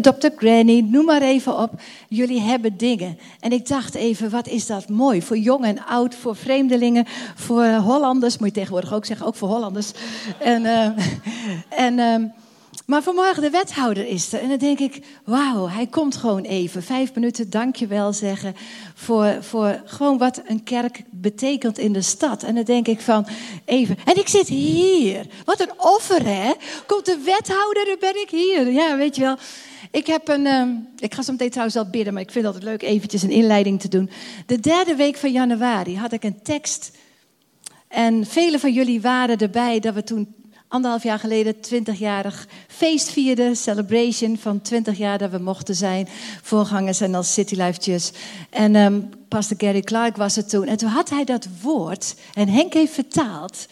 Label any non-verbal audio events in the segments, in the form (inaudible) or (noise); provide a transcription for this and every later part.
Dr. Granny, noem maar even op. Jullie hebben dingen. En ik dacht even, wat is dat mooi. Voor jong en oud, voor vreemdelingen, voor Hollanders. Moet je tegenwoordig ook zeggen, ook voor Hollanders. En, uh, en uh, maar vanmorgen de wethouder is er. En dan denk ik, wauw, hij komt gewoon even. Vijf minuten dankjewel zeggen voor, voor gewoon wat een kerk betekent in de stad. En dan denk ik van, even. En ik zit hier. Wat een offer, hè? Komt de wethouder, dan ben ik hier. Ja, weet je wel. Ik heb een, um, ik ga zo meteen trouwens wel bidden, maar ik vind het altijd leuk eventjes een inleiding te doen. De derde week van januari had ik een tekst. En velen van jullie waren erbij dat we toen anderhalf jaar geleden 20-jarig feest vierden. Celebration van 20 jaar dat we mochten zijn. Voorgangers en als City Life Church. En um, pastor Gary Clark was het toen. En toen had hij dat woord. En Henk heeft vertaald.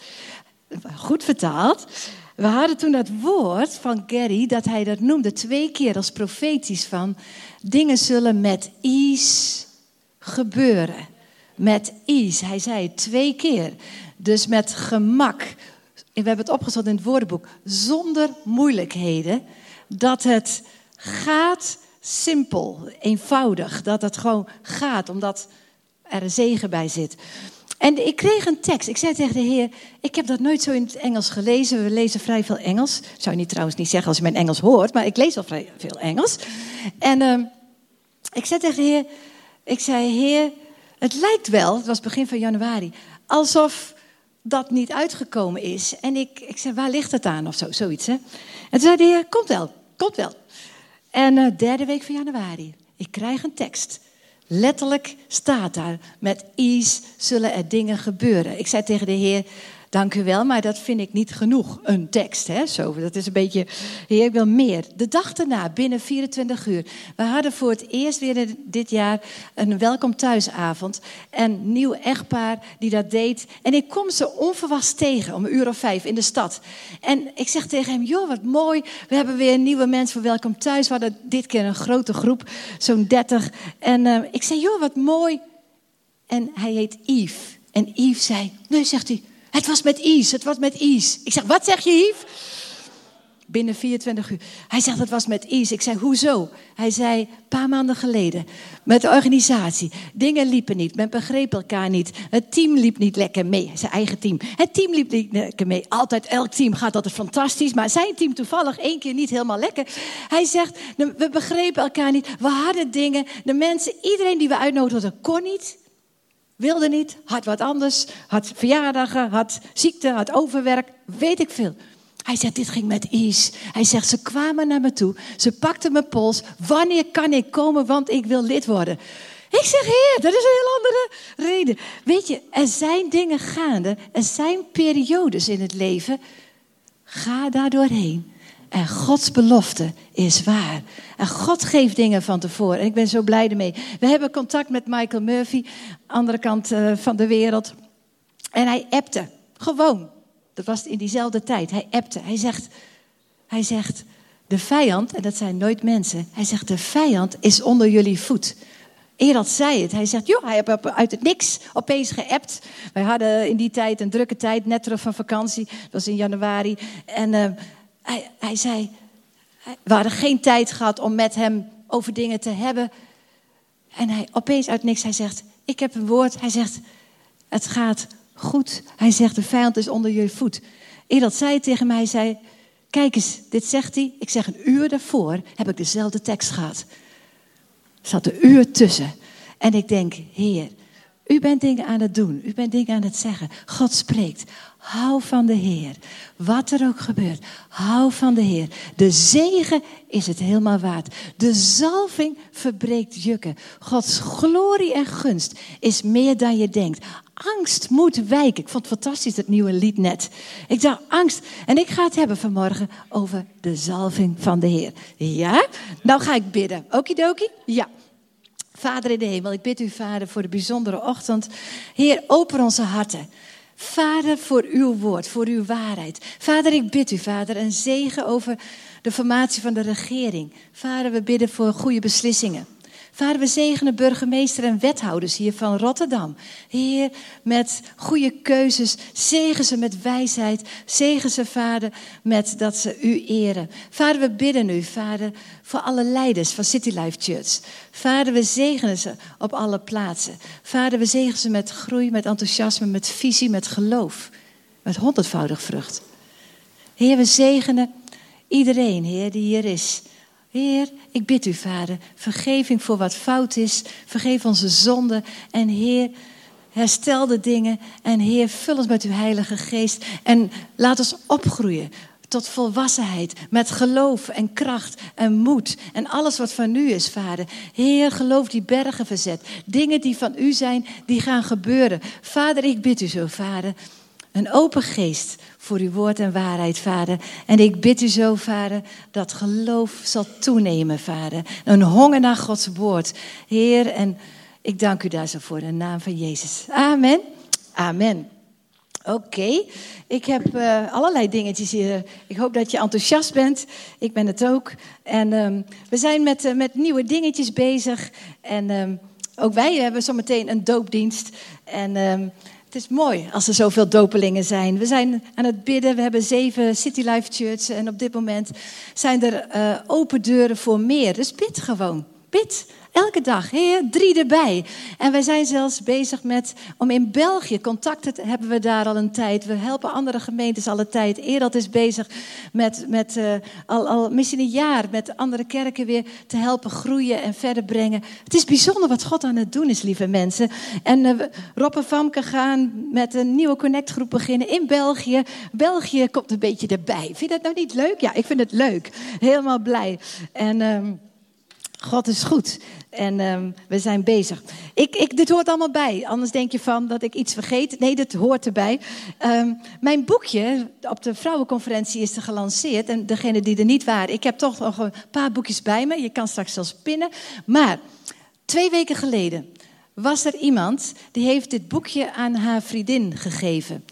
Goed vertaald. We hadden toen dat woord van Gary, dat hij dat noemde twee keer als profetisch van... Dingen zullen met ease gebeuren. Met ease. Hij zei het twee keer. Dus met gemak, we hebben het opgezet in het woordenboek, zonder moeilijkheden, dat het gaat simpel, eenvoudig, dat het gewoon gaat, omdat er een zegen bij zit. En ik kreeg een tekst. Ik zei tegen de Heer: Ik heb dat nooit zo in het Engels gelezen. We lezen vrij veel Engels. Zou je niet trouwens niet zeggen als je mijn Engels hoort, maar ik lees al vrij veel Engels. En uh, ik zei tegen de Heer: Ik zei, Heer, het lijkt wel, het was begin van januari, alsof dat niet uitgekomen is. En ik, ik zei, waar ligt het aan? Of zo, zoiets. Hè? En toen zei de heer, komt wel, komt wel. En uh, derde week van januari, ik krijg een tekst. Letterlijk staat daar, met is zullen er dingen gebeuren. Ik zei tegen de heer, Dank u wel, maar dat vind ik niet genoeg. Een tekst, hè? Zo, dat is een beetje. Heer, ik wil meer. De dag daarna, binnen 24 uur. We hadden voor het eerst weer dit jaar een welkom thuisavond. En nieuw echtpaar die dat deed. En ik kom ze onverwachts tegen om een uur of vijf in de stad. En ik zeg tegen hem: Joh, wat mooi. We hebben weer nieuwe mensen voor welkom thuis. We hadden dit keer een grote groep, zo'n 30. En uh, ik zei: Joh, wat mooi. En hij heet Yves. En Yves zei: Nee, zegt hij. Het was met Is, het was met Is. Ik zeg, wat zeg je, Yves? Binnen 24 uur. Hij zegt, het was met Is. Ik zei, hoezo? Hij zei, een paar maanden geleden, met de organisatie. Dingen liepen niet, men begreep elkaar niet. Het team liep niet lekker mee, zijn eigen team. Het team liep niet lekker mee. Altijd, elk team gaat altijd fantastisch. Maar zijn team toevallig één keer niet helemaal lekker. Hij zegt, we begrepen elkaar niet. We hadden dingen. De mensen, iedereen die we uitnodigden, kon niet wilde niet, had wat anders, had verjaardagen, had ziekte, had overwerk, weet ik veel. Hij zegt, dit ging met Is. Hij zegt, ze kwamen naar me toe, ze pakten mijn pols. Wanneer kan ik komen, want ik wil lid worden. Ik zeg, heer, dat is een heel andere reden. Weet je, er zijn dingen gaande, er zijn periodes in het leven. Ga daar doorheen. En Gods belofte is waar. En God geeft dingen van tevoren. En ik ben zo blij ermee. We hebben contact met Michael Murphy, andere kant uh, van de wereld. En hij appte. Gewoon. Dat was in diezelfde tijd. Hij appte. Hij zegt, hij zegt, de vijand, en dat zijn nooit mensen. Hij zegt, de vijand is onder jullie voet. Erad zei het. Hij zegt, joh, hij heeft uit het niks opeens geappt. Wij hadden in die tijd een drukke tijd, net terug van vakantie. Dat was in januari. En... Uh, hij, hij zei, we hadden geen tijd gehad om met hem over dingen te hebben. En hij opeens uit niks, hij zegt, ik heb een woord. Hij zegt, het gaat goed. Hij zegt, de vijand is onder je voet. Edat zei tegen mij, zei, kijk eens, dit zegt hij. Ik zeg, een uur daarvoor heb ik dezelfde tekst gehad. Er zat een uur tussen. En ik denk, Heer, u bent dingen aan het doen. U bent dingen aan het zeggen. God spreekt. Hou van de Heer. Wat er ook gebeurt, hou van de Heer. De zegen is het helemaal waard. De zalving verbreekt jukken. Gods glorie en gunst is meer dan je denkt. Angst moet wijken. Ik vond het fantastisch, het nieuwe lied net. Ik dacht, angst. En ik ga het hebben vanmorgen over de zalving van de Heer. Ja? Nou ga ik bidden. Okidoki? Ja. Vader in de hemel, ik bid u, Vader, voor de bijzondere ochtend. Heer, open onze harten. Vader, voor uw woord, voor uw waarheid. Vader, ik bid u, Vader, een zegen over de formatie van de regering. Vader, we bidden voor goede beslissingen. Vader, we zegenen burgemeester en wethouders hier van Rotterdam. Heer, met goede keuzes. Zegen ze met wijsheid. Zegen ze, Vader, met dat ze u eren. Vader, we bidden u, Vader, voor alle leiders van City Life Church. Vader, we zegenen ze op alle plaatsen. Vader, we zegenen ze met groei, met enthousiasme, met visie, met geloof. Met honderdvoudig vrucht. Heer, we zegenen iedereen, Heer, die hier is. Heer, ik bid u, Vader, vergeving voor wat fout is. Vergeef onze zonden. En Heer, herstel de dingen. En Heer, vul ons met uw Heilige Geest. En laat ons opgroeien tot volwassenheid. Met geloof en kracht en moed. En alles wat van u is, Vader. Heer, geloof die bergen verzet. Dingen die van u zijn, die gaan gebeuren. Vader, ik bid u zo, Vader. Een open geest voor uw woord en waarheid, Vader. En ik bid u zo, Vader, dat geloof zal toenemen, Vader. Een honger naar Gods woord. Heer, en ik dank u daar zo voor in de naam van Jezus. Amen. Amen. Oké, ik heb uh, allerlei dingetjes hier. Ik hoop dat je enthousiast bent. Ik ben het ook. En um, we zijn met, uh, met nieuwe dingetjes bezig. En um, ook wij hebben zometeen een doopdienst. En um, het is mooi als er zoveel dopelingen zijn. We zijn aan het bidden. We hebben zeven City Life Churches. En op dit moment zijn er uh, open deuren voor meer. Dus bid gewoon. Bid. Elke dag, Heer, drie erbij. En wij zijn zelfs bezig met, om in België, contacten hebben we daar al een tijd. We helpen andere gemeentes al een tijd. Eerder is bezig met, met uh, al, al misschien een jaar, met andere kerken weer te helpen groeien en verder brengen. Het is bijzonder wat God aan het doen is, lieve mensen. En uh, Rob en gaan met een nieuwe connectgroep beginnen in België. België komt een beetje erbij. Vind je dat nou niet leuk? Ja, ik vind het leuk. Helemaal blij. En... Uh, God is goed. En um, we zijn bezig. Ik, ik, dit hoort allemaal bij. Anders denk je van dat ik iets vergeet. Nee, dit hoort erbij. Um, mijn boekje op de vrouwenconferentie is er gelanceerd. En degene die er niet waren. Ik heb toch nog een paar boekjes bij me. Je kan straks zelfs pinnen. Maar twee weken geleden was er iemand die heeft dit boekje aan haar vriendin gegeven.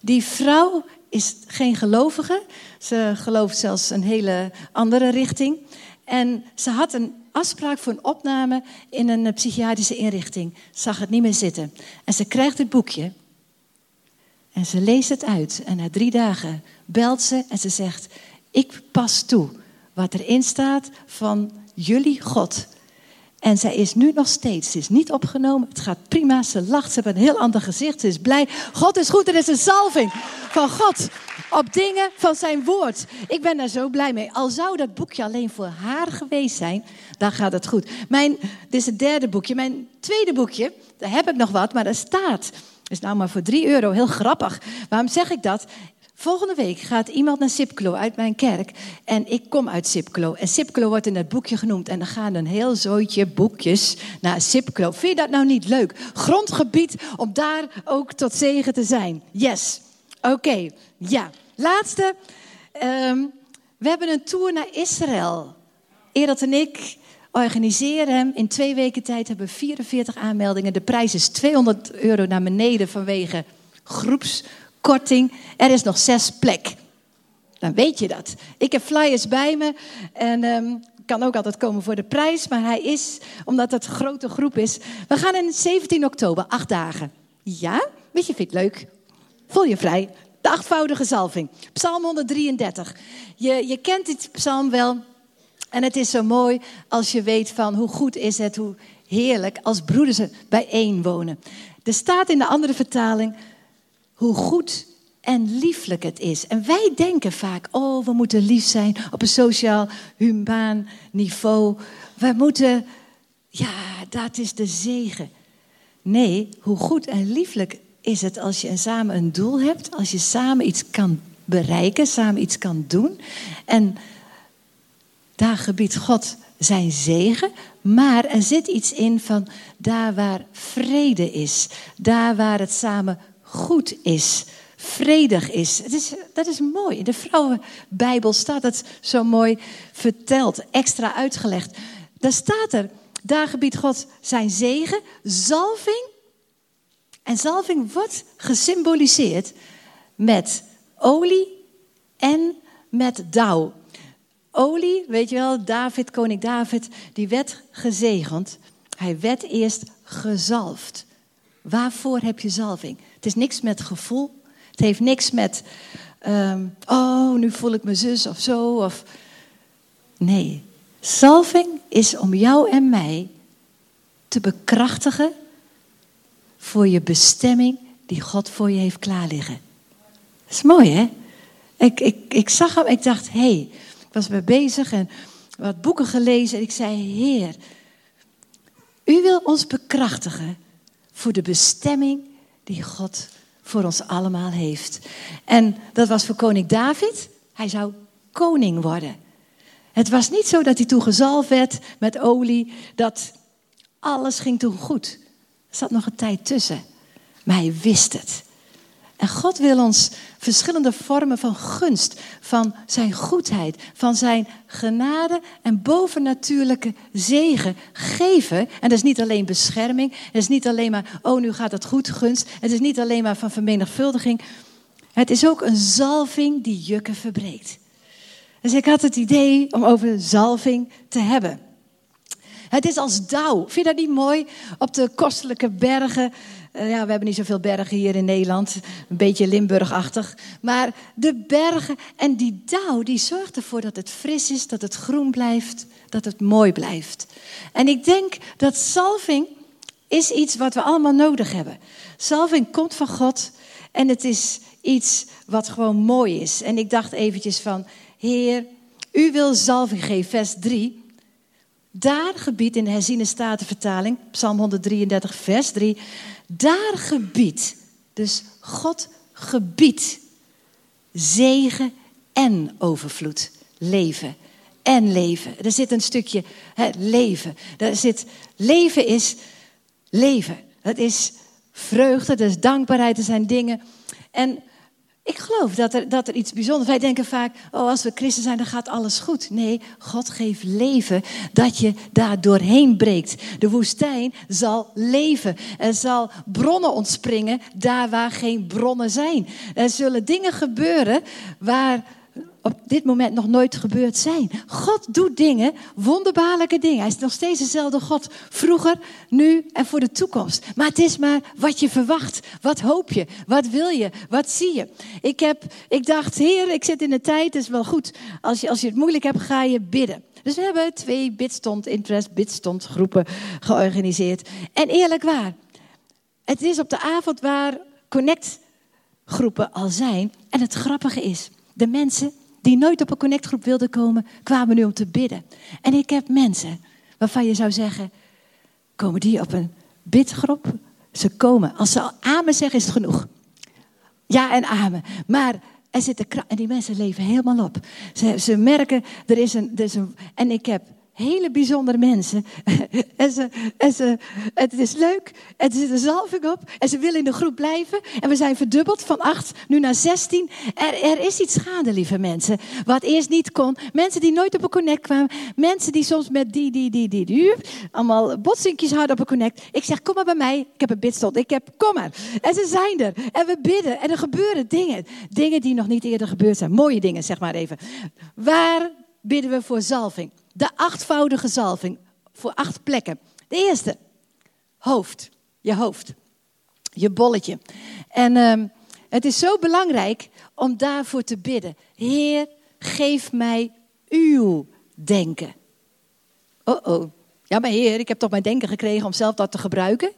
Die vrouw is geen gelovige. Ze gelooft zelfs een hele andere richting. En ze had een afspraak voor een opname in een psychiatrische inrichting. Zag het niet meer zitten. En ze krijgt het boekje. En ze leest het uit. En na drie dagen belt ze en ze zegt: Ik pas toe wat erin staat van jullie God. En zij is nu nog steeds, ze is niet opgenomen, het gaat prima, ze lacht, ze heeft een heel ander gezicht, ze is blij. God is goed, er is een salving van God op dingen van zijn woord. Ik ben daar zo blij mee. Al zou dat boekje alleen voor haar geweest zijn, dan gaat het goed. Mijn, dit is het derde boekje. Mijn tweede boekje, daar heb ik nog wat, maar daar staat. Is nou maar voor 3 euro, heel grappig. Waarom zeg ik dat? Volgende week gaat iemand naar Sipklo uit mijn kerk. En ik kom uit Sipklo. En Sipklo wordt in het boekje genoemd. En dan gaan een heel zooitje boekjes naar Sipklo. Vind je dat nou niet leuk? Grondgebied om daar ook tot zegen te zijn. Yes. Oké, ja. Laatste. Um, we hebben een tour naar Israël. Erat en ik organiseren hem. In twee weken tijd hebben we 44 aanmeldingen. De prijs is 200 euro naar beneden vanwege groepskorting. Er is nog zes plek. Dan weet je dat. Ik heb flyers bij me en um, kan ook altijd komen voor de prijs. Maar hij is, omdat het een grote groep is. We gaan in 17 oktober, acht dagen. Ja? Weet je, vind het leuk? Voel je vrij. De achtvoudige zalving. Psalm 133. Je, je kent dit psalm wel. En het is zo mooi als je weet van hoe goed is het, hoe heerlijk als broeders bijeen wonen. Er staat in de andere vertaling hoe goed en lieflijk het is. En wij denken vaak, oh, we moeten lief zijn op een sociaal, humaan niveau. We moeten, ja, dat is de zegen. Nee, hoe goed en lieflijk is het als je samen een doel hebt, als je samen iets kan bereiken, samen iets kan doen. En daar gebiedt God zijn zegen, maar er zit iets in van daar waar vrede is, daar waar het samen goed is, vredig is. Het is dat is mooi. In de Vrouwenbijbel staat het zo mooi verteld, extra uitgelegd. Daar staat er, daar gebiedt God zijn zegen, zalving en zalving wordt gesymboliseerd met olie en met dauw. olie, weet je wel, David, koning David, die werd gezegend. Hij werd eerst gezalfd. Waarvoor heb je zalving? Het is niks met gevoel. Het heeft niks met, um, oh, nu voel ik mijn zus of zo. Of... Nee, zalving is om jou en mij te bekrachtigen voor je bestemming die God voor je heeft klaarliggen. Dat is mooi, hè? Ik, ik, ik zag hem, ik dacht, hé, hey, ik was mee bezig en wat boeken gelezen. En ik zei, Heer, u wil ons bekrachtigen voor de bestemming die God voor ons allemaal heeft. En dat was voor koning David. Hij zou koning worden. Het was niet zo dat hij toen gezalfd werd met olie, dat alles ging toen goed. Zat nog een tijd tussen. Maar hij wist het. En God wil ons verschillende vormen van gunst, van zijn goedheid, van zijn genade en bovennatuurlijke zegen geven. En dat is niet alleen bescherming, het is niet alleen maar, oh nu gaat het goed, gunst. Het is niet alleen maar van vermenigvuldiging. Het is ook een zalving die jukken verbreekt. Dus ik had het idee om over zalving te hebben. Het is als dauw. Vind je dat niet mooi? Op de kostelijke bergen eh, ja, we hebben niet zoveel bergen hier in Nederland. Een beetje Limburgachtig. Maar de bergen en die dauw, die zorgt ervoor dat het fris is, dat het groen blijft, dat het mooi blijft. En ik denk dat salving is iets wat we allemaal nodig hebben. Salving komt van God en het is iets wat gewoon mooi is. En ik dacht eventjes van, Heer, u wil salving geven, vers 3. Daar gebied in de herziene statenvertaling, Psalm 133, vers 3. Daar gebiedt, dus God gebiedt zegen en overvloed, leven en leven. Er zit een stukje hè, leven. Er zit, leven is leven. Het is vreugde, het is dankbaarheid, er zijn dingen. En ik geloof dat er, dat er iets bijzonders... Wij denken vaak, oh, als we christen zijn, dan gaat alles goed. Nee, God geeft leven dat je daar doorheen breekt. De woestijn zal leven. Er zal bronnen ontspringen daar waar geen bronnen zijn. Er zullen dingen gebeuren waar op dit moment nog nooit gebeurd zijn. God doet dingen, wonderbaarlijke dingen. Hij is nog steeds dezelfde God. Vroeger, nu en voor de toekomst. Maar het is maar wat je verwacht. Wat hoop je? Wat wil je? Wat zie je? Ik, heb, ik dacht, Heer, ik zit in de tijd. Het is wel goed. Als je, als je het moeilijk hebt, ga je bidden. Dus we hebben twee bidstond, interest bidstond groepen georganiseerd. En eerlijk waar, het is op de avond waar connect groepen al zijn. En het grappige is, de mensen die nooit op een connectgroep wilden komen, kwamen nu om te bidden. En ik heb mensen waarvan je zou zeggen, komen die op een bidgroep? Ze komen. Als ze al amen zeggen, is het genoeg. Ja en amen. Maar er zitten en die mensen leven helemaal op. Ze, ze merken, er is, een, er is een. En ik heb hele bijzondere mensen. (laughs) en ze, en ze, het is leuk. Er zit een zalving op. En ze willen in de groep blijven. En we zijn verdubbeld van acht nu naar 16. Er, er is iets gaande, lieve mensen. Wat eerst niet kon. Mensen die nooit op een connect kwamen. Mensen die soms met die, die, die, die, die. Allemaal botsinkjes hadden op een connect. Ik zeg, kom maar bij mij. Ik heb een bidstond. Ik heb, kom maar. En ze zijn er. En we bidden. En er gebeuren dingen. Dingen die nog niet eerder gebeurd zijn. Mooie dingen, zeg maar even. Waar bidden we voor zalving? de achtvoudige zalving voor acht plekken. De eerste, hoofd. Je hoofd. Je bolletje. En uh, het is zo belangrijk om daarvoor te bidden. Heer, geef mij uw denken. Oh oh. Ja, maar Heer, ik heb toch mijn denken gekregen om zelf dat te gebruiken?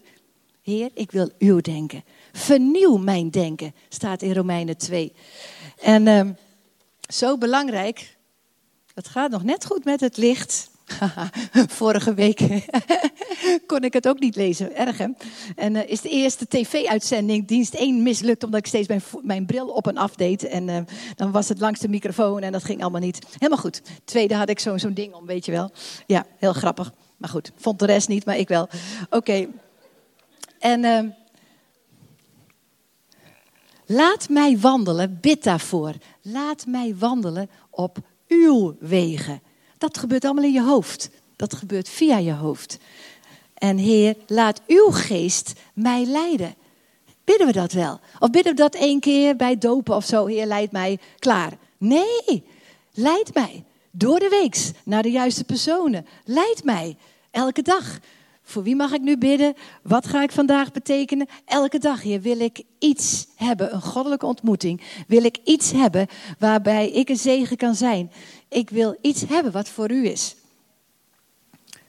Heer, ik wil uw denken. Vernieuw mijn denken, staat in Romeinen 2. En uh, zo belangrijk het gaat nog net goed met het licht. (laughs) Vorige week (laughs) kon ik het ook niet lezen. Erg hè? En uh, is de eerste tv-uitzending, dienst 1, mislukt omdat ik steeds mijn, mijn bril op en af deed. En uh, dan was het langs de microfoon en dat ging allemaal niet. Helemaal goed. Tweede had ik zo'n zo'n ding om, weet je wel. Ja, heel grappig. Maar goed, vond de rest niet, maar ik wel. Oké. En uh, laat mij wandelen, bid daarvoor. Laat mij wandelen op uw wegen. Dat gebeurt allemaal in je hoofd. Dat gebeurt via je hoofd. En Heer, laat uw geest mij leiden. Bidden we dat wel? Of bidden we dat één keer bij dopen of zo? Heer, leid mij klaar. Nee, leid mij. door de weeks naar de juiste personen. Leid mij elke dag. Voor wie mag ik nu bidden? Wat ga ik vandaag betekenen? Elke dag, Heer, wil ik iets hebben, een goddelijke ontmoeting. Wil ik iets hebben waarbij ik een zegen kan zijn. Ik wil iets hebben wat voor u is.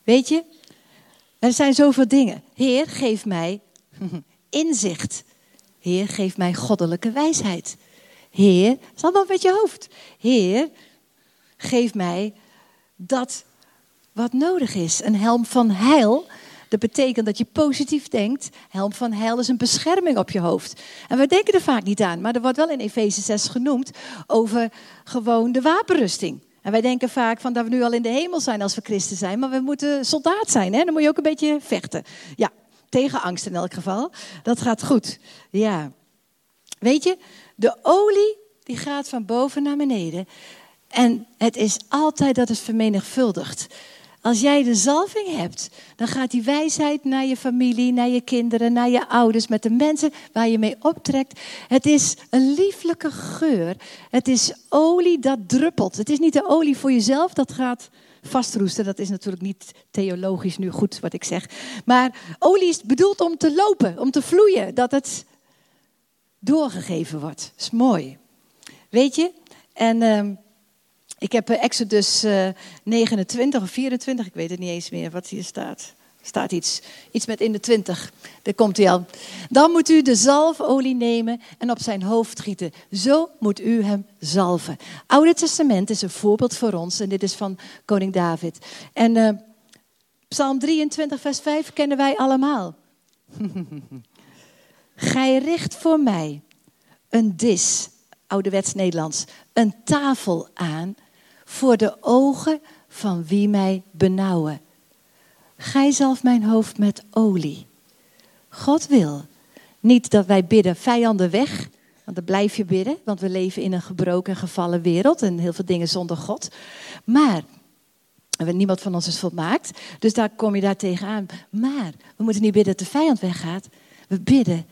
Weet je, er zijn zoveel dingen. Heer, geef mij (laughs) inzicht. Heer, geef mij goddelijke wijsheid. Heer, dat is allemaal met je hoofd. Heer, geef mij dat wat nodig is. Een helm van heil. Dat betekent dat je positief denkt. Helm van heil is een bescherming op je hoofd. En we denken er vaak niet aan. Maar er wordt wel in Efeze 6 genoemd over gewoon de wapenrusting. En wij denken vaak van dat we nu al in de hemel zijn als we christen zijn. Maar we moeten soldaat zijn. Hè? Dan moet je ook een beetje vechten. Ja, tegen angst in elk geval. Dat gaat goed. Ja. Weet je, de olie die gaat van boven naar beneden. En het is altijd dat het vermenigvuldigt. Als jij de zalving hebt, dan gaat die wijsheid naar je familie, naar je kinderen, naar je ouders, met de mensen waar je mee optrekt. Het is een lieflijke geur. Het is olie dat druppelt. Het is niet de olie voor jezelf, dat gaat vastroesten. Dat is natuurlijk niet theologisch nu goed wat ik zeg. Maar olie is bedoeld om te lopen, om te vloeien, dat het doorgegeven wordt. Dat is mooi. Weet je? En uh, ik heb eh, Exodus uh, eh, 29 of 24, ik weet het niet eens meer wat hier staat. Er staat iets, iets met in de 20. Daar komt hij al. Dan moet u de zalfolie nemen en op zijn hoofd gieten. Zo moet u hem zalven. Oude Testament is een voorbeeld voor ons en dit is van koning David. En uh, Psalm 23, vers 5 kennen wij allemaal. (laughs) Gij richt voor mij een dis, ouderwets Nederlands, een tafel aan voor de ogen van wie mij benauwen. Gij zalf mijn hoofd met olie. God wil niet dat wij bidden vijanden weg, want dan blijf je bidden, want we leven in een gebroken en gevallen wereld en heel veel dingen zonder God. Maar niemand van ons is volmaakt, dus daar kom je daar tegenaan. Maar we moeten niet bidden dat de vijand weggaat. We bidden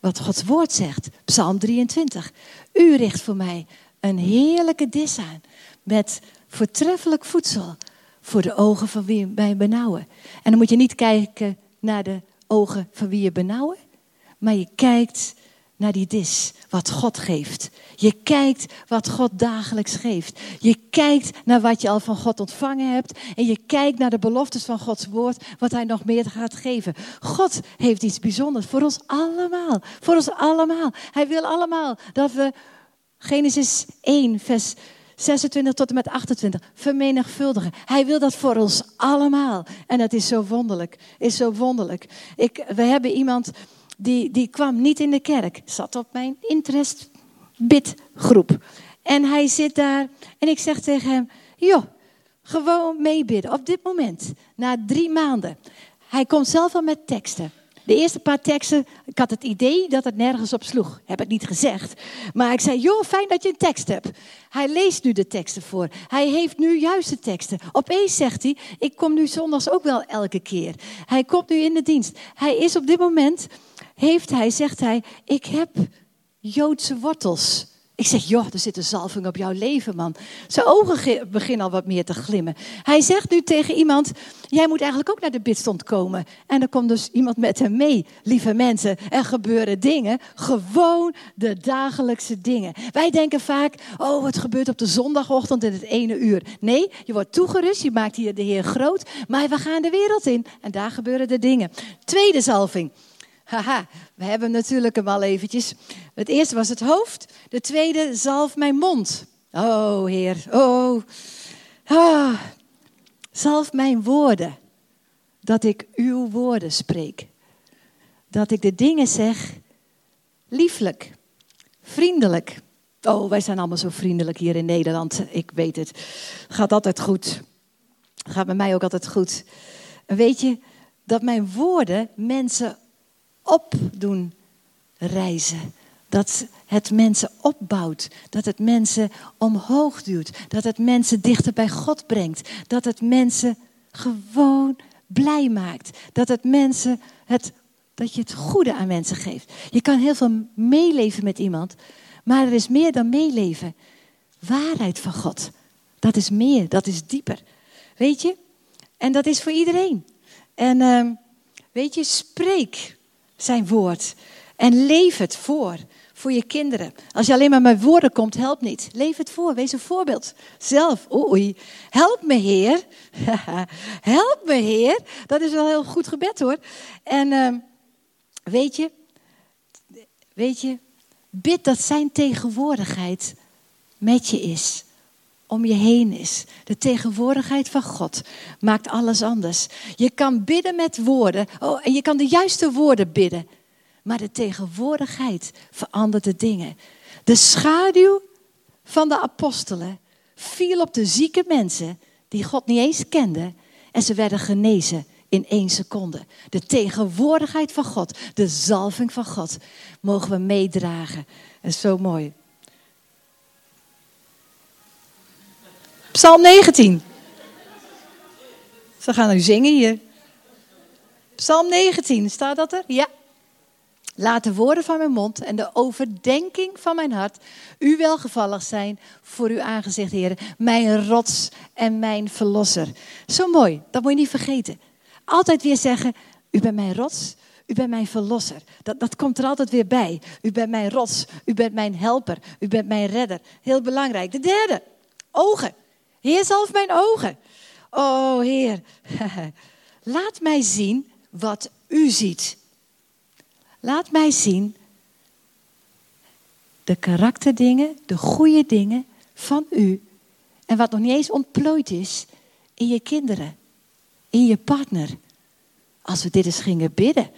wat Gods woord zegt. Psalm 23. U richt voor mij een heerlijke dis aan met voortreffelijk voedsel voor de ogen van wie mij benauwen. En dan moet je niet kijken naar de ogen van wie je benauwen, maar je kijkt naar die dis, wat God geeft. Je kijkt wat God dagelijks geeft. Je kijkt naar wat je al van God ontvangen hebt. En je kijkt naar de beloftes van Gods woord, wat Hij nog meer gaat geven. God heeft iets bijzonders voor ons allemaal. Voor ons allemaal. Hij wil allemaal dat we, Genesis 1, vers 26 tot en met 28, vermenigvuldigen. Hij wil dat voor ons allemaal. En dat is zo wonderlijk. Is zo wonderlijk. Ik, we hebben iemand die, die kwam niet in de kerk, zat op mijn interest bidgroep. En hij zit daar en ik zeg tegen hem, joh, gewoon meebidden op dit moment, na drie maanden. Hij komt zelf al met teksten. De eerste paar teksten, ik had het idee dat het nergens op sloeg. Heb ik niet gezegd. Maar ik zei, joh, fijn dat je een tekst hebt. Hij leest nu de teksten voor. Hij heeft nu juist de teksten. Opeens zegt hij, ik kom nu zondags ook wel elke keer. Hij komt nu in de dienst. Hij is op dit moment, heeft hij, zegt hij, ik heb Joodse wortels. Ik zeg, joh, er zit een zalving op jouw leven, man. Zijn ogen beginnen al wat meer te glimmen. Hij zegt nu tegen iemand, jij moet eigenlijk ook naar de bidstond komen. En er komt dus iemand met hem mee. Lieve mensen, er gebeuren dingen, gewoon de dagelijkse dingen. Wij denken vaak, oh, het gebeurt op de zondagochtend in het ene uur. Nee, je wordt toegerust, je maakt hier de Heer groot. Maar we gaan de wereld in en daar gebeuren de dingen. Tweede zalving. Haha, we hebben natuurlijk hem al eventjes. Het eerste was het hoofd. De tweede, zalf mijn mond. Oh, Heer. Oh. Ah. Zalf mijn woorden. Dat ik uw woorden spreek. Dat ik de dingen zeg lieflijk, vriendelijk. Oh, wij zijn allemaal zo vriendelijk hier in Nederland. Ik weet het. Gaat altijd goed. Gaat bij mij ook altijd goed. Weet je dat mijn woorden mensen op doen reizen. Dat het mensen opbouwt. Dat het mensen omhoog duwt. Dat het mensen dichter bij God brengt. Dat het mensen gewoon blij maakt. Dat het mensen het, dat je het goede aan mensen geeft. Je kan heel veel meeleven met iemand. Maar er is meer dan meeleven. Waarheid van God. Dat is meer, dat is dieper. Weet je? En dat is voor iedereen. En ehm, weet je, spreek zijn woord. En leef het voor. Voor je kinderen. Als je alleen maar met woorden komt, helpt niet. Leef het voor. Wees een voorbeeld. Zelf. Oei. Help me, Heer. (laughs) help me, Heer. Dat is wel heel goed gebed hoor. En ehm, weet je, weet je, bid dat zijn tegenwoordigheid met je is om je heen is. De tegenwoordigheid van God maakt alles anders. Je kan bidden met woorden. Oh, en je kan de juiste woorden bidden. Maar de tegenwoordigheid verandert de dingen. De schaduw van de apostelen viel op de zieke mensen die God niet eens kenden. En ze werden genezen in één seconde. De tegenwoordigheid van God, de zalving van God, mogen we meedragen. Is zo mooi. Psalm 19. Ze gaan nu zingen hier. Psalm 19, staat dat er? Ja. Laat de woorden van mijn mond en de overdenking van mijn hart u welgevallig zijn voor uw aangezicht, Heer. Mijn rots en mijn verlosser. Zo mooi, dat moet je niet vergeten. Altijd weer zeggen, u bent mijn rots, u bent mijn verlosser. Dat, dat komt er altijd weer bij. U bent mijn rots, u bent mijn helper, u bent mijn redder. Heel belangrijk. De derde, ogen. Heer, zalf mijn ogen. Oh Heer, (laughs) laat mij zien wat u ziet. Laat mij zien de karakterdingen, de goede dingen van u. En wat nog niet eens ontplooid is in je kinderen, in je partner. Als we dit eens gingen bidden.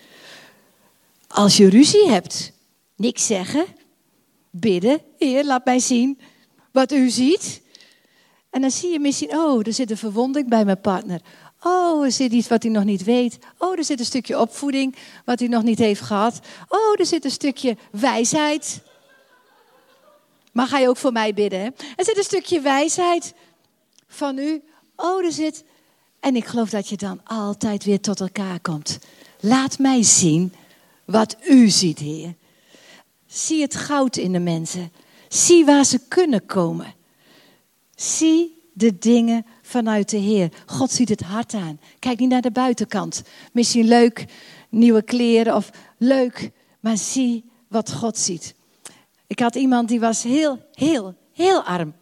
Als je ruzie hebt, niks zeggen. Bidden, Heer, laat mij zien wat u ziet. En dan zie je misschien, oh, er zit een verwonding bij mijn partner. Oh, er zit iets wat hij nog niet weet. Oh, er zit een stukje opvoeding wat hij nog niet heeft gehad. Oh, er zit een stukje wijsheid. Maar ga je ook voor mij bidden? Hè? Er zit een stukje wijsheid van u. Oh, er zit. En ik geloof dat je dan altijd weer tot elkaar komt. Laat mij zien wat u ziet, Heer. Zie het goud in de mensen. Zie waar ze kunnen komen. Zie de dingen vanuit de Heer. God ziet het hart aan. Kijk niet naar de buitenkant. Misschien leuk, nieuwe kleren of leuk, maar zie wat God ziet. Ik had iemand die was heel, heel, heel arm.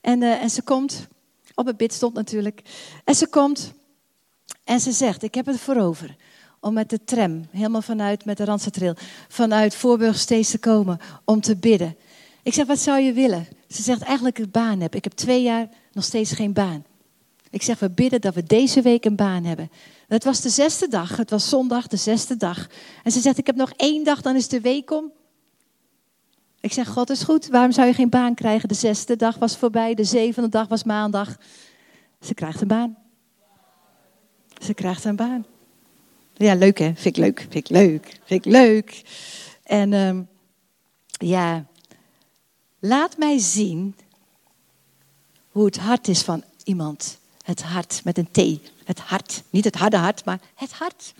En, uh, en ze komt, op het bidstond natuurlijk. En ze komt en ze zegt, ik heb het voor over om met de tram, helemaal vanuit, met de Randstadtrail, vanuit Voorburg steeds te komen om te bidden. Ik zeg, wat zou je willen? Ze zegt eigenlijk een baan heb. Ik heb twee jaar nog steeds geen baan. Ik zeg, we bidden dat we deze week een baan hebben. Het was de zesde dag, het was zondag, de zesde dag. En ze zegt, ik heb nog één dag, dan is de week om. Ik zeg, God is goed, waarom zou je geen baan krijgen? De zesde dag was voorbij, de zevende dag was maandag. Ze krijgt een baan. Ze krijgt een baan. Ja, leuk hè? Vind ik leuk, vind ik leuk, vind ik leuk. En um, ja, Laat mij zien hoe het hart is van iemand. Het hart met een T. Het hart. Niet het harde hart, maar het hart.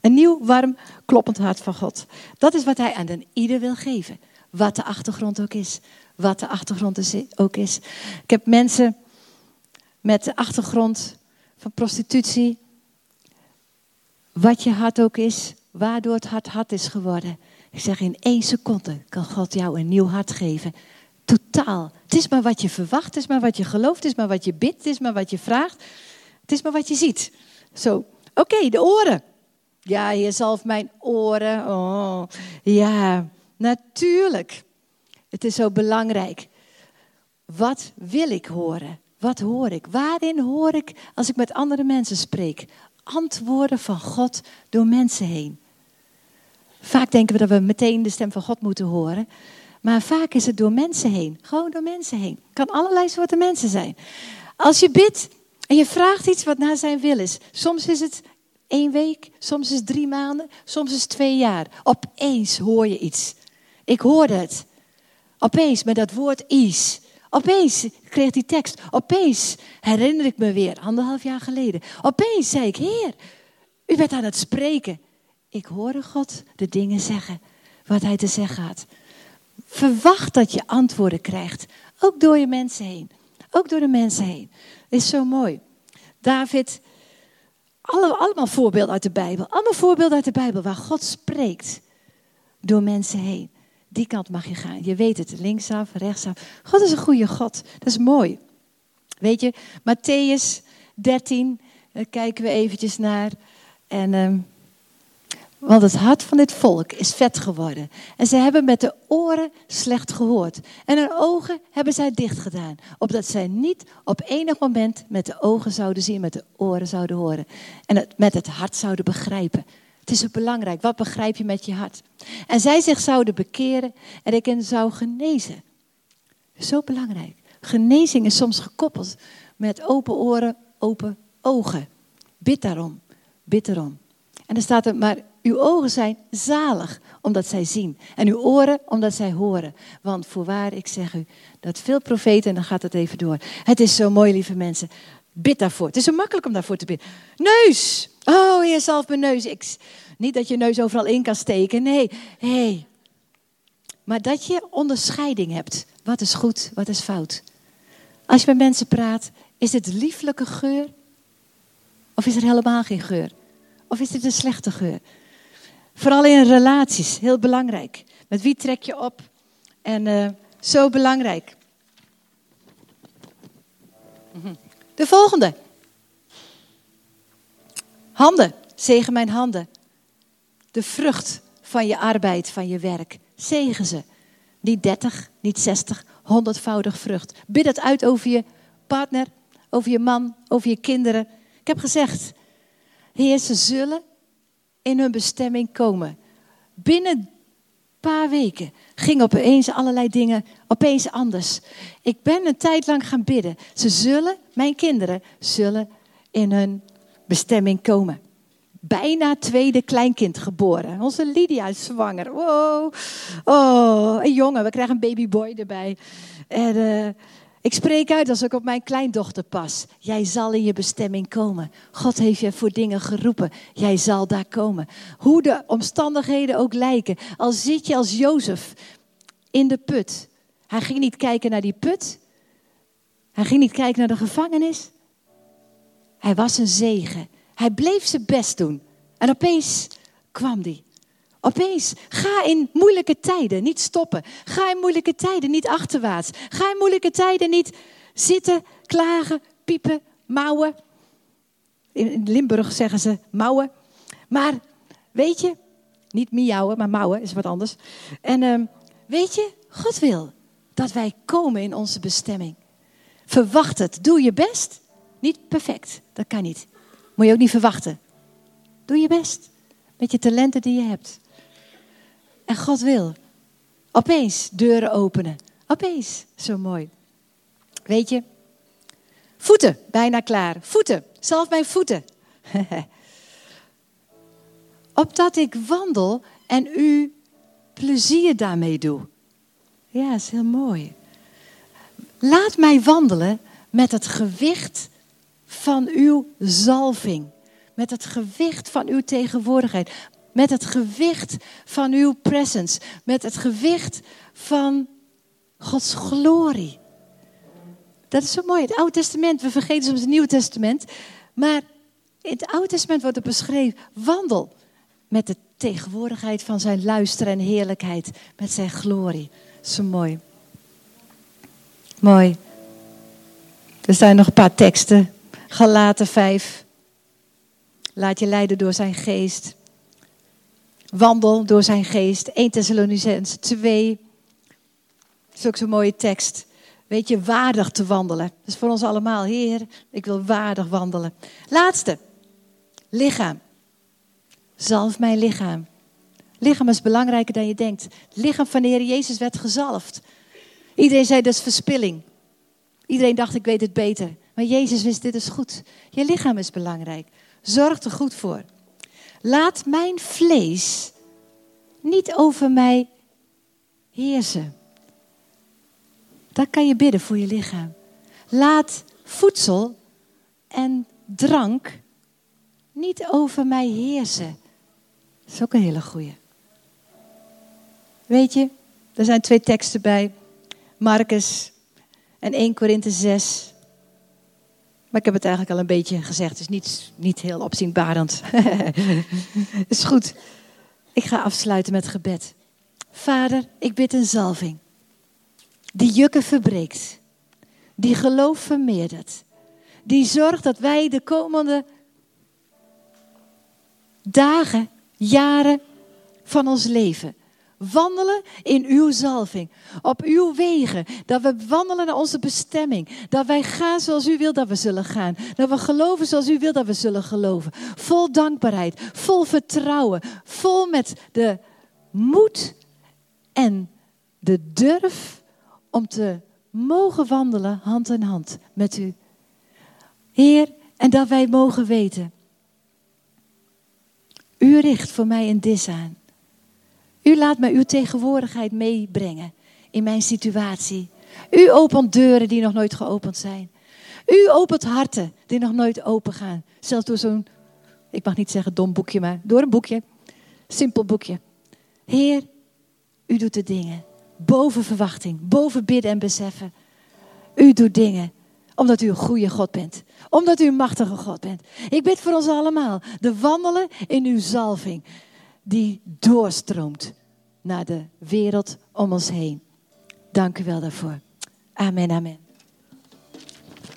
Een nieuw, warm, kloppend hart van God. Dat is wat hij aan den ieder wil geven. Wat de achtergrond ook is. Wat de achtergrond ook is. Ik heb mensen met de achtergrond van prostitutie. Wat je hart ook is. Waardoor het hart hart is geworden. Ik zeg in één seconde kan God jou een nieuw hart geven. Totaal. Het is maar wat je verwacht, het is maar wat je gelooft, het is maar wat je bidt, het is maar wat je vraagt. Het is maar wat je ziet. Zo, oké, de oren. Ja, je zalf mijn oren. Oh, ja, natuurlijk. Het is zo belangrijk. Wat wil ik horen? Wat hoor ik? Waarin hoor ik als ik met andere mensen spreek? Antwoorden van God door mensen heen. Vaak denken we dat we meteen de stem van God moeten horen. Maar vaak is het door mensen heen. Gewoon door mensen heen. Kan allerlei soorten mensen zijn. Als je bidt en je vraagt iets wat naar zijn wil is. Soms is het één week, soms is het drie maanden, soms is het twee jaar. Opeens hoor je iets. Ik hoorde het. Opeens met dat woord is. Opeens kreeg die tekst. Opeens herinner ik me weer, anderhalf jaar geleden. Opeens zei ik, Heer, u bent aan het spreken. Ik hoorde God de dingen zeggen wat hij te zeggen had. Verwacht dat je antwoorden krijgt, ook door je mensen heen. Ook door de mensen heen. Is zo mooi. David, alle, allemaal voorbeelden uit de Bijbel. Allemaal voorbeelden uit de Bijbel waar God spreekt door mensen heen. Die kant mag je gaan. Je weet het, linksaf, rechtsaf. God is een goede God. Dat is mooi. Weet je, Matthäus 13, daar kijken we eventjes naar. En, ehm, want het hart van dit volk is vet geworden. En ze hebben met de oren slecht gehoord. En hun ogen hebben zij dicht gedaan. Opdat zij niet op enig moment met de ogen zouden zien, met de oren zouden horen. En het met het hart zouden begrijpen. Het is ook belangrijk. Wat begrijp je met je hart? En zij zich zouden bekeren en ik zou genezen. Zo belangrijk. Genezing is soms gekoppeld met open oren, open ogen. Bid daarom. Bid daarom. En dan staat er, maar uw ogen zijn zalig omdat zij zien. En uw oren omdat zij horen. Want voorwaar, ik zeg u, dat veel profeten, en dan gaat het even door. Het is zo mooi, lieve mensen. Bid daarvoor. Het is zo makkelijk om daarvoor te bidden. Neus! Oh, Heer, zalf mijn neus. Ik, niet dat je neus overal in kan steken. Nee, hey. Maar dat je onderscheiding hebt. Wat is goed, wat is fout. Als je met mensen praat, is het lieflijke geur? Of is er helemaal geen geur? Of is het een slechte geur? Vooral in relaties, heel belangrijk. Met wie trek je op? En uh, zo belangrijk. De volgende. Handen, zegen mijn handen. De vrucht van je arbeid, van je werk. Zegen ze. Niet 30, niet 60, honderdvoudig vrucht. Bid het uit over je partner, over je man, over je kinderen. Ik heb gezegd, Heer, ze zullen in hun bestemming komen. Binnen een paar weken ging opeens allerlei dingen opeens anders. Ik ben een tijd lang gaan bidden. Ze zullen, mijn kinderen, zullen in hun bestemming komen. Bijna tweede kleinkind geboren. Onze Lydia is zwanger. Wow. Oh, een jongen. We krijgen een babyboy erbij. En, uh, ik spreek uit als ik op mijn kleindochter pas. Jij zal in je bestemming komen. God heeft je voor dingen geroepen. Jij zal daar komen. Hoe de omstandigheden ook lijken. Al zit je als Jozef in de put. Hij ging niet kijken naar die put. Hij ging niet kijken naar de gevangenis. Hij was een zegen. Hij bleef zijn best doen. En opeens kwam die. Opeens, ga in moeilijke tijden niet stoppen. Ga in moeilijke tijden niet achterwaarts. Ga in moeilijke tijden niet zitten, klagen, piepen, mouwen. In Limburg zeggen ze mouwen. Maar weet je, niet miauwen, maar mouwen is wat anders. En uh, weet je, God wil dat wij komen in onze bestemming. Verwacht het. Doe je best. Niet perfect, dat kan niet. Moet je ook niet verwachten. Doe je best. Met je talenten die je hebt. En God wil opeens deuren openen. Opeens, zo mooi. Weet je, voeten, bijna klaar. Voeten, zelf mijn voeten. (laughs) Opdat ik wandel en u plezier daarmee doe. Ja, is heel mooi. Laat mij wandelen met het gewicht van uw zalving. Met het gewicht van uw tegenwoordigheid. Met het gewicht van uw presence. Met het gewicht van Gods glorie. Dat is zo mooi. Het Oude Testament, we vergeten soms het Nieuwe Testament. Maar in het Oude Testament wordt er beschreven: wandel met de tegenwoordigheid van zijn luister en heerlijkheid. Met zijn glorie. Zo mooi. Mooi. Er zijn nog een paar teksten. Galaten 5. Laat je leiden door zijn geest. Wandel door zijn geest. 1 Thessalonicense 2. Dat is ook zo'n mooie tekst. Weet je, waardig te wandelen. Dat is voor ons allemaal. Heer, ik wil waardig wandelen. Laatste. Lichaam. Zalf mijn lichaam. Lichaam is belangrijker dan je denkt. Lichaam van de Heer Jezus werd gezalfd. Iedereen zei dat is verspilling. Iedereen dacht ik weet het beter. Maar Jezus wist dit is goed. Je lichaam is belangrijk. Zorg er goed voor. Laat mijn vlees niet over mij heersen. Dat kan je bidden voor je lichaam. Laat voedsel en drank niet over mij heersen. Dat is ook een hele goeie. Weet je, er zijn twee teksten bij. Marcus en 1 Korinthe 6. Maar ik heb het eigenlijk al een beetje gezegd. Is niet, niet heel opzienbarend. (laughs) is goed. Ik ga afsluiten met gebed. Vader, ik bid een zalving. Die jukken verbreekt. Die geloof vermeerdert. Die zorgt dat wij de komende dagen, jaren van ons leven wandelen in uw zalving, op uw wegen, dat we wandelen naar onze bestemming, dat wij gaan zoals u wil dat we zullen gaan, dat we geloven zoals u wil dat we zullen geloven, vol dankbaarheid, vol vertrouwen, vol met de moed en de durf om te mogen wandelen hand in hand met u. Heer, en dat wij mogen weten, u richt voor mij een dis aan. U laat mij uw tegenwoordigheid meebrengen in mijn situatie. U opent deuren die nog nooit geopend zijn. U opent harten die nog nooit open gaan. Zelfs door zo'n, ik mag niet zeggen dom boekje, maar door een boekje. Simpel boekje. Heer, u doet de dingen boven verwachting, boven bidden en beseffen. U doet dingen omdat u een goede God bent. Omdat u een machtige God bent. Ik bid voor ons allemaal. De wandelen in uw zalving. Die doorstroomt naar de wereld om ons heen. Dank u wel daarvoor. Amen, amen.